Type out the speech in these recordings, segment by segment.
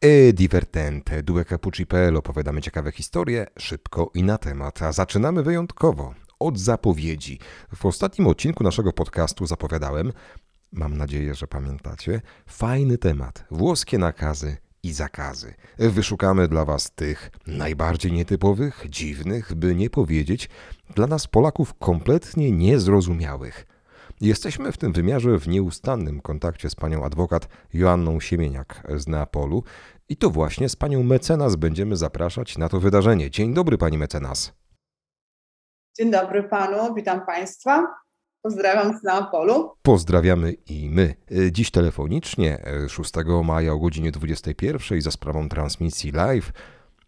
E divertente, due capucci.pl opowiadamy ciekawe historie, szybko i na temat, a zaczynamy wyjątkowo od zapowiedzi. W ostatnim odcinku naszego podcastu zapowiadałem, mam nadzieję, że pamiętacie, fajny temat, włoskie nakazy i zakazy. Wyszukamy dla Was tych najbardziej nietypowych, dziwnych, by nie powiedzieć, dla nas Polaków kompletnie niezrozumiałych. Jesteśmy w tym wymiarze w nieustannym kontakcie z panią adwokat Joanną Siemieniak z Neapolu i to właśnie z panią mecenas będziemy zapraszać na to wydarzenie. Dzień dobry pani mecenas. Dzień dobry panu, witam państwa. Pozdrawiam z Neapolu. Pozdrawiamy i my. Dziś telefonicznie 6 maja o godzinie 21 za sprawą transmisji live.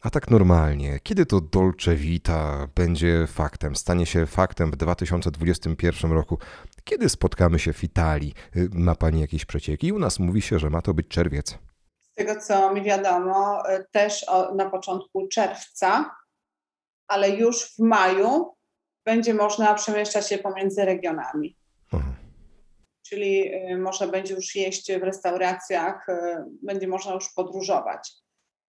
A tak normalnie, kiedy to Dolce Vita będzie faktem, stanie się faktem w 2021 roku? Kiedy spotkamy się w Italii? Ma Pani jakieś przecieki? U nas mówi się, że ma to być czerwiec. Z tego co mi wiadomo, też na początku czerwca, ale już w maju będzie można przemieszczać się pomiędzy regionami. Aha. Czyli y, można będzie już jeść w restauracjach, y, będzie można już podróżować.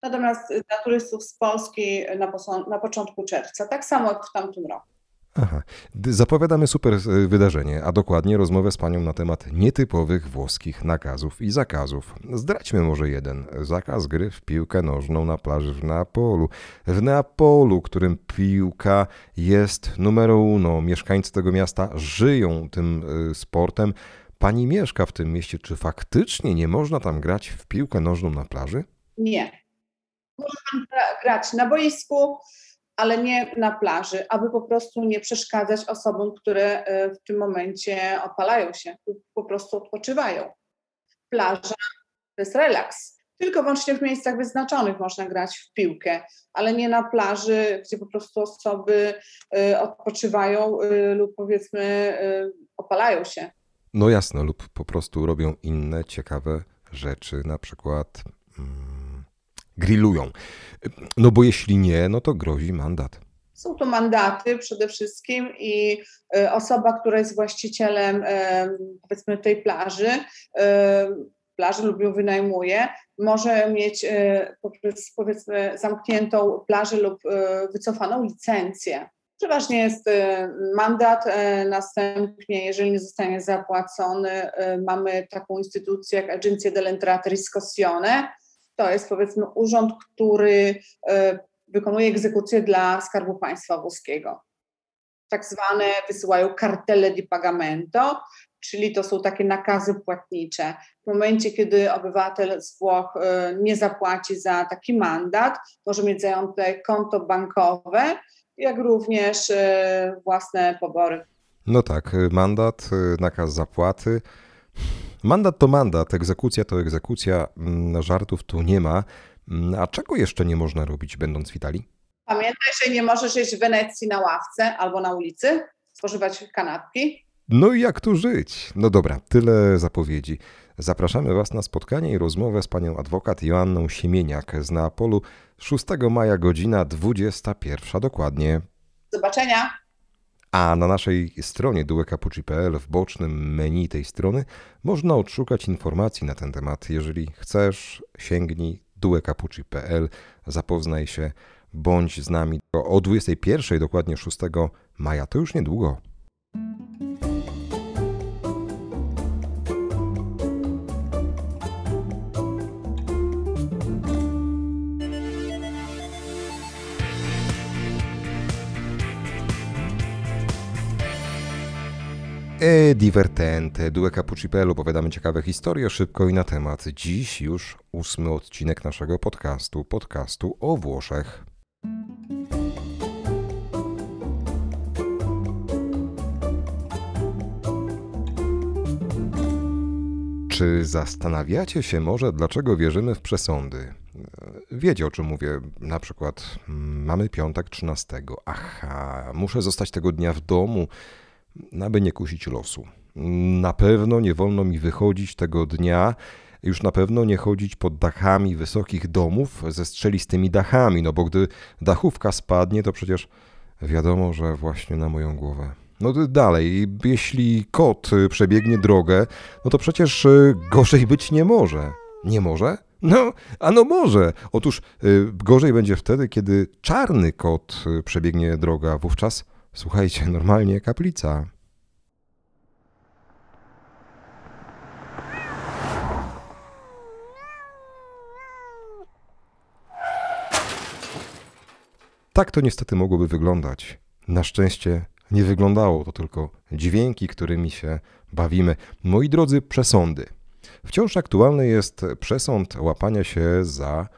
Natomiast dla turystów z Polski na, na początku czerwca, tak samo jak w tamtym roku. Aha. Zapowiadamy super e, wydarzenie, a dokładnie rozmowę z panią na temat nietypowych włoskich nakazów i zakazów. Zdradźmy może jeden. Zakaz gry w piłkę nożną na plaży w Neapolu. W Neapolu, którym piłka jest numer uno. Mieszkańcy tego miasta żyją tym e, sportem. Pani mieszka w tym mieście. Czy faktycznie nie można tam grać w piłkę nożną na plaży? Nie. Można grać na boisku, ale nie na plaży, aby po prostu nie przeszkadzać osobom, które e, w tym momencie opalają się, po prostu odpoczywają. Plaża to jest relaks. Tylko wyłącznie w miejscach wyznaczonych można grać w piłkę, ale nie na plaży, gdzie po prostu osoby e, odpoczywają e, lub powiedzmy opalają się. No jasno, lub po prostu robią inne ciekawe rzeczy, na przykład. Grillują. No bo jeśli nie, no to grozi mandat. Są to mandaty przede wszystkim i e, osoba, która jest właścicielem e, powiedzmy tej plaży, e, plaży lub ją wynajmuje, może mieć powiedzmy zamkniętą plażę lub wycofaną licencję. Przeważnie jest mandat, następnie, jeżeli nie zostanie zapłacony, mamy taką instytucję jak Agencia dell'Entrata Riscossione, to jest powiedzmy urząd, który e, wykonuje egzekucję dla Skarbu Państwa Włoskiego. Tak zwane wysyłają cartelle di pagamento, czyli to są takie nakazy płatnicze. W momencie, kiedy obywatel z Włoch e, nie zapłaci za taki mandat, może mieć zajęte konto bankowe, jak również e, własne pobory. No tak, mandat, nakaz zapłaty. Mandat to mandat, egzekucja to egzekucja, mm, żartów tu nie ma. Mm, a czego jeszcze nie można robić, będąc w Italii? Pamiętaj, że nie możesz jeść w Wenecji na ławce albo na ulicy, spożywać kanapki. No i jak tu żyć? No dobra, tyle zapowiedzi. Zapraszamy Was na spotkanie i rozmowę z panią adwokat Joanną Siemieniak z Neapolu 6 maja, godzina 21 dokładnie. Zobaczenia! A na naszej stronie duekapucci.pl w bocznym menu tej strony można odszukać informacji na ten temat. Jeżeli chcesz, sięgnij duekapucci.pl, zapoznaj się, bądź z nami o 21, dokładnie 6 maja. To już niedługo. E divertente, due cappuccipello, opowiadamy ciekawe historie, szybko i na temat. Dziś już ósmy odcinek naszego podcastu, podcastu o Włoszech. Czy zastanawiacie się może, dlaczego wierzymy w przesądy? Wiecie o czym mówię, na przykład mm, mamy piątek 13. Aha, muszę zostać tego dnia w domu, aby nie kusić losu. Na pewno nie wolno mi wychodzić tego dnia, już na pewno nie chodzić pod dachami wysokich domów ze strzelistymi dachami, no bo gdy dachówka spadnie, to przecież wiadomo, że właśnie na moją głowę. No dalej, jeśli kot przebiegnie drogę, no to przecież y, gorzej być nie może. Nie może? No, a no może. Otóż y, gorzej będzie wtedy, kiedy czarny kot y, przebiegnie droga. Wówczas, słuchajcie, normalnie kaplica. Tak to niestety mogłoby wyglądać. Na szczęście nie wyglądało to tylko dźwięki, którymi się bawimy. Moi drodzy, przesądy. Wciąż aktualny jest przesąd łapania się za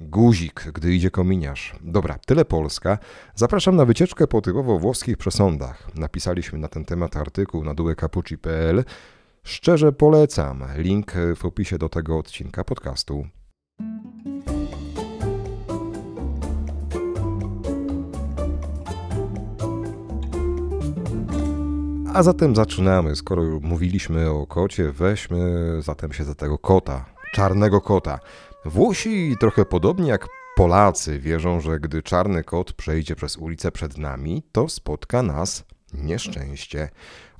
guzik, gdy idzie kominiarz. Dobra, tyle Polska. Zapraszam na wycieczkę po typowo włoskich przesądach. Napisaliśmy na ten temat artykuł na duekapucci.pl. Szczerze polecam. Link w opisie do tego odcinka podcastu. A zatem zaczynamy. Skoro mówiliśmy o kocie, weźmy zatem się za tego kota, czarnego kota. Włosi trochę podobnie jak Polacy wierzą, że gdy czarny kot przejdzie przez ulicę przed nami, to spotka nas nieszczęście.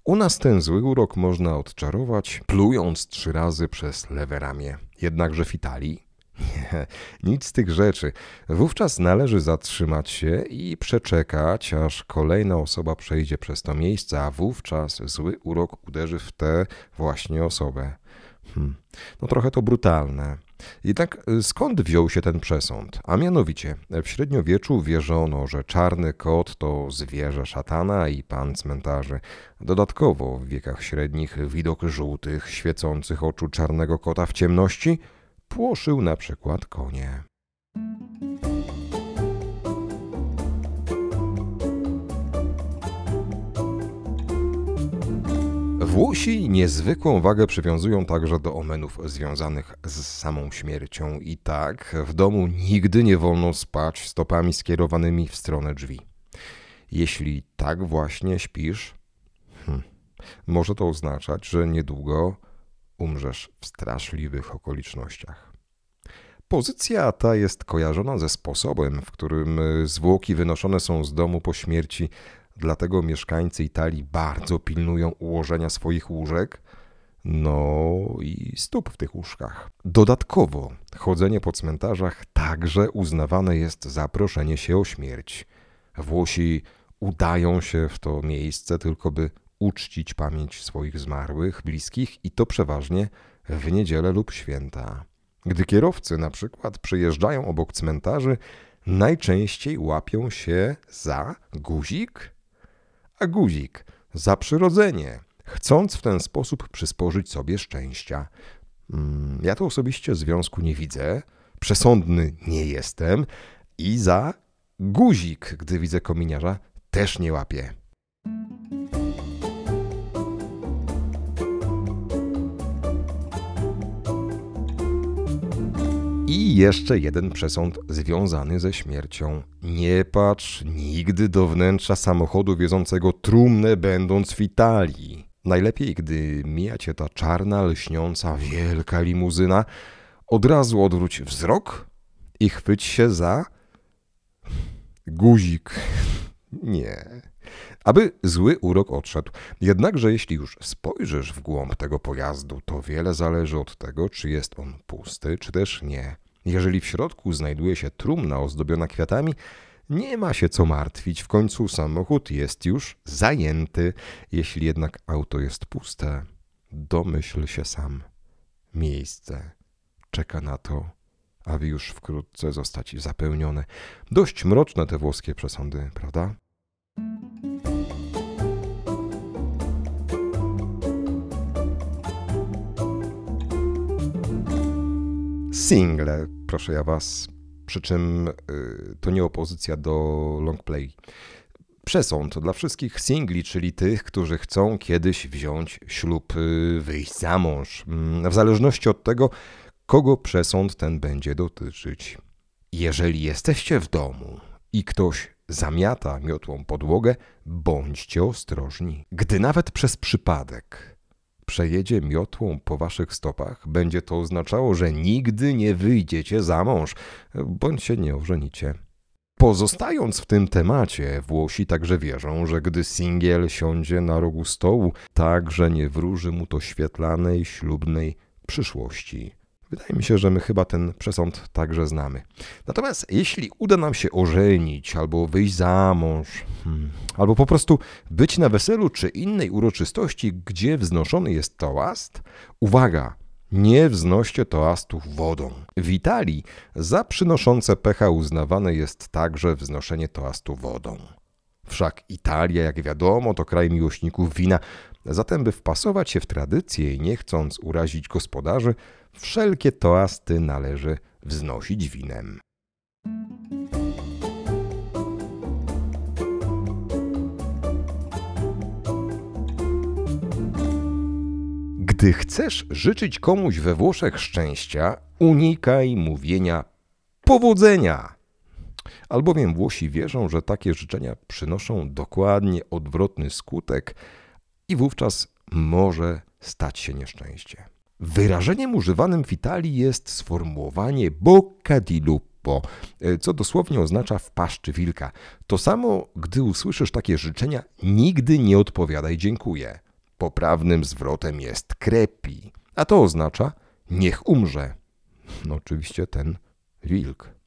U nas ten zły urok można odczarować, plując trzy razy przez lewe ramię. Jednakże w Italii nie, nic z tych rzeczy. Wówczas należy zatrzymać się i przeczekać, aż kolejna osoba przejdzie przez to miejsce, a wówczas zły urok uderzy w tę właśnie osobę. Hmm. No trochę to brutalne. Jednak y, skąd wziął się ten przesąd? A mianowicie, w średniowieczu wierzono, że czarny kot to zwierzę szatana i pan cmentarzy. Dodatkowo w wiekach średnich widok żółtych, świecących oczu czarnego kota w ciemności – płoszył na przykład konie. Włosi niezwykłą wagę przywiązują także do omenów związanych z samą śmiercią i tak w domu nigdy nie wolno spać stopami skierowanymi w stronę drzwi. Jeśli tak właśnie śpisz, hmm, może to oznaczać, że niedługo umrzesz w straszliwych okolicznościach. Pozycja ta jest kojarzona ze sposobem, w którym zwłoki wynoszone są z domu po śmierci, dlatego mieszkańcy Italii bardzo pilnują ułożenia swoich łóżek, no i stóp w tych łóżkach. Dodatkowo chodzenie po cmentarzach także uznawane jest za proszenie się o śmierć. Włosi udają się w to miejsce tylko by uczcić pamięć swoich zmarłych, bliskich i to przeważnie w niedzielę lub święta. Gdy kierowcy na przykład przejeżdżają obok cmentarzy, najczęściej łapią się za guzik, a guzik za przyrodzenie, chcąc w ten sposób przysporzyć sobie szczęścia. Mm, ja to osobiście związku nie widzę, przesądny nie jestem i za guzik, gdy widzę kominiarza, też nie łapię. I jeszcze jeden przesąd związany ze śmiercią. Nie patrz nigdy do wnętrza samochodu wiozącego trumnę, będąc w Italii. Najlepiej, gdy mija cię ta czarna, lśniąca, wielka limuzyna, od razu odwróć wzrok i chwyć się za guzik. Nie. Aby zły urok odszedł. Jednakże jeśli już spojrzysz w głąb tego pojazdu, to wiele zależy od tego, czy jest on pusty, czy też nie. Jeżeli w środku znajduje się trumna ozdobiona kwiatami, nie ma się co martwić, w końcu samochód jest już zajęty. Jeśli jednak auto jest puste, domyśl się sam. Miejsce czeka na to, aby już wkrótce zostać zapełnione. Dość mroczne te włoskie przesądy, prawda? Single, proszę ja was, przy czym y, to nie opozycja do longplay. Przesąd dla wszystkich singli, czyli tych, którzy chcą kiedyś wziąć ślub, y, wyjść za mąż, mm, w zależności od tego, kogo przesąd ten będzie dotyczyć. Jeżeli jesteście w domu i ktoś zamiata miotłą podłogę, bądźcie ostrożni. Gdy nawet przez przypadek przejedzie miotłą po waszych stopach, będzie to oznaczało, że nigdy nie wyjdziecie za mąż, bądź się nie ożenicie. Pozostając w tym temacie, Włosi także wierzą, że gdy singiel siądzie na rogu stołu, także nie wróży mu to świetlanej, ślubnej przyszłości. Wydaje mi się, że my chyba ten przesąd także znamy. Natomiast jeśli uda nam się ożenić, albo wyjść za mąż, hmm, albo po prostu być na weselu czy innej uroczystości, gdzie wznoszony jest toast, uwaga, nie wznoście toastów wodą. W Italii za przynoszące pecha uznawane jest także wznoszenie toastu wodą. Wszak Italia, jak wiadomo, to kraj miłośników wina, zatem by wpasować się w tradycję i nie chcąc urazić gospodarzy, wszelkie toasty należy wznosić winem. Gdy chcesz życzyć komuś we Włoszech szczęścia, unikaj mówienia powodzenia. Albowiem Włosi wierzą, że takie życzenia przynoszą dokładnie odwrotny skutek i wówczas może stać się nieszczęście. Wyrażeniem używanym w Italii jest sformułowanie bocca di lupo, co dosłownie oznacza w paszczy wilka. To samo, gdy usłyszysz takie życzenia, nigdy nie odpowiadaj dziękuję. Poprawnym zwrotem jest krepi, a to oznacza niech umrze. No oczywiście ten wilk.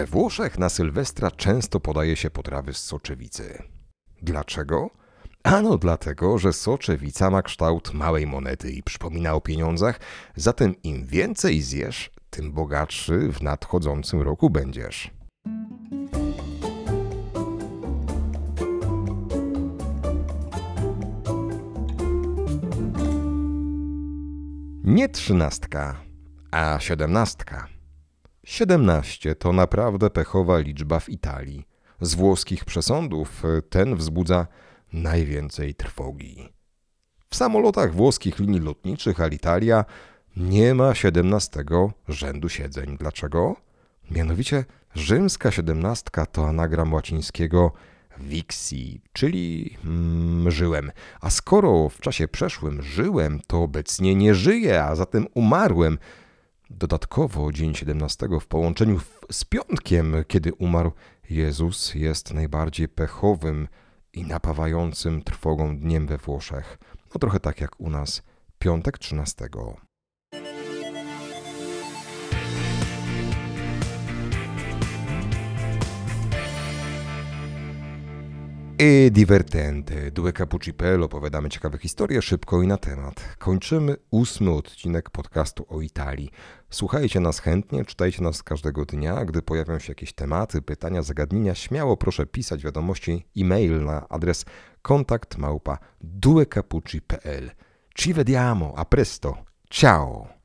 We Włoszech na Sylwestra często podaje się potrawy z soczewicy. Dlaczego? Ano dlatego, że soczewica ma kształt małej monety i przypomina o pieniądzach, zatem im więcej zjesz, tym bogatszy w nadchodzącym roku będziesz. Nie trzynastka, a siedemnastka. Siedemnaście to naprawdę pechowa liczba w Italii. Z włoskich przesądów ten wzbudza najwięcej trwogi. W samolotach włoskich linii lotniczych Alitalia nie ma siedemnastego rzędu siedzeń. Dlaczego? Mianowicie rzymska siedemnastka to anagram łacińskiego vixi, czyli mm, żyłem. A skoro w czasie przeszłym żyłem, to obecnie nie żyję, a zatem umarłem. Dodatkowo dzień 17 w połączeniu z piątkiem, kiedy umarł Jezus, jest najbardziej pechowym i napawającym trwogą dniem we Włoszech. No trochę tak jak u nas piątek 13. E divertente. Due Capucipel opowiadamy ciekawe historie szybko i na temat. Kończymy ósmy odcinek podcastu o Italii. Słuchajcie nas chętnie, czytajcie nas każdego dnia. Gdy pojawią się jakieś tematy, pytania, zagadnienia, śmiało proszę pisać wiadomości e-mail na adres kontakt małpa. Ci vediamo, a presto. Ciao!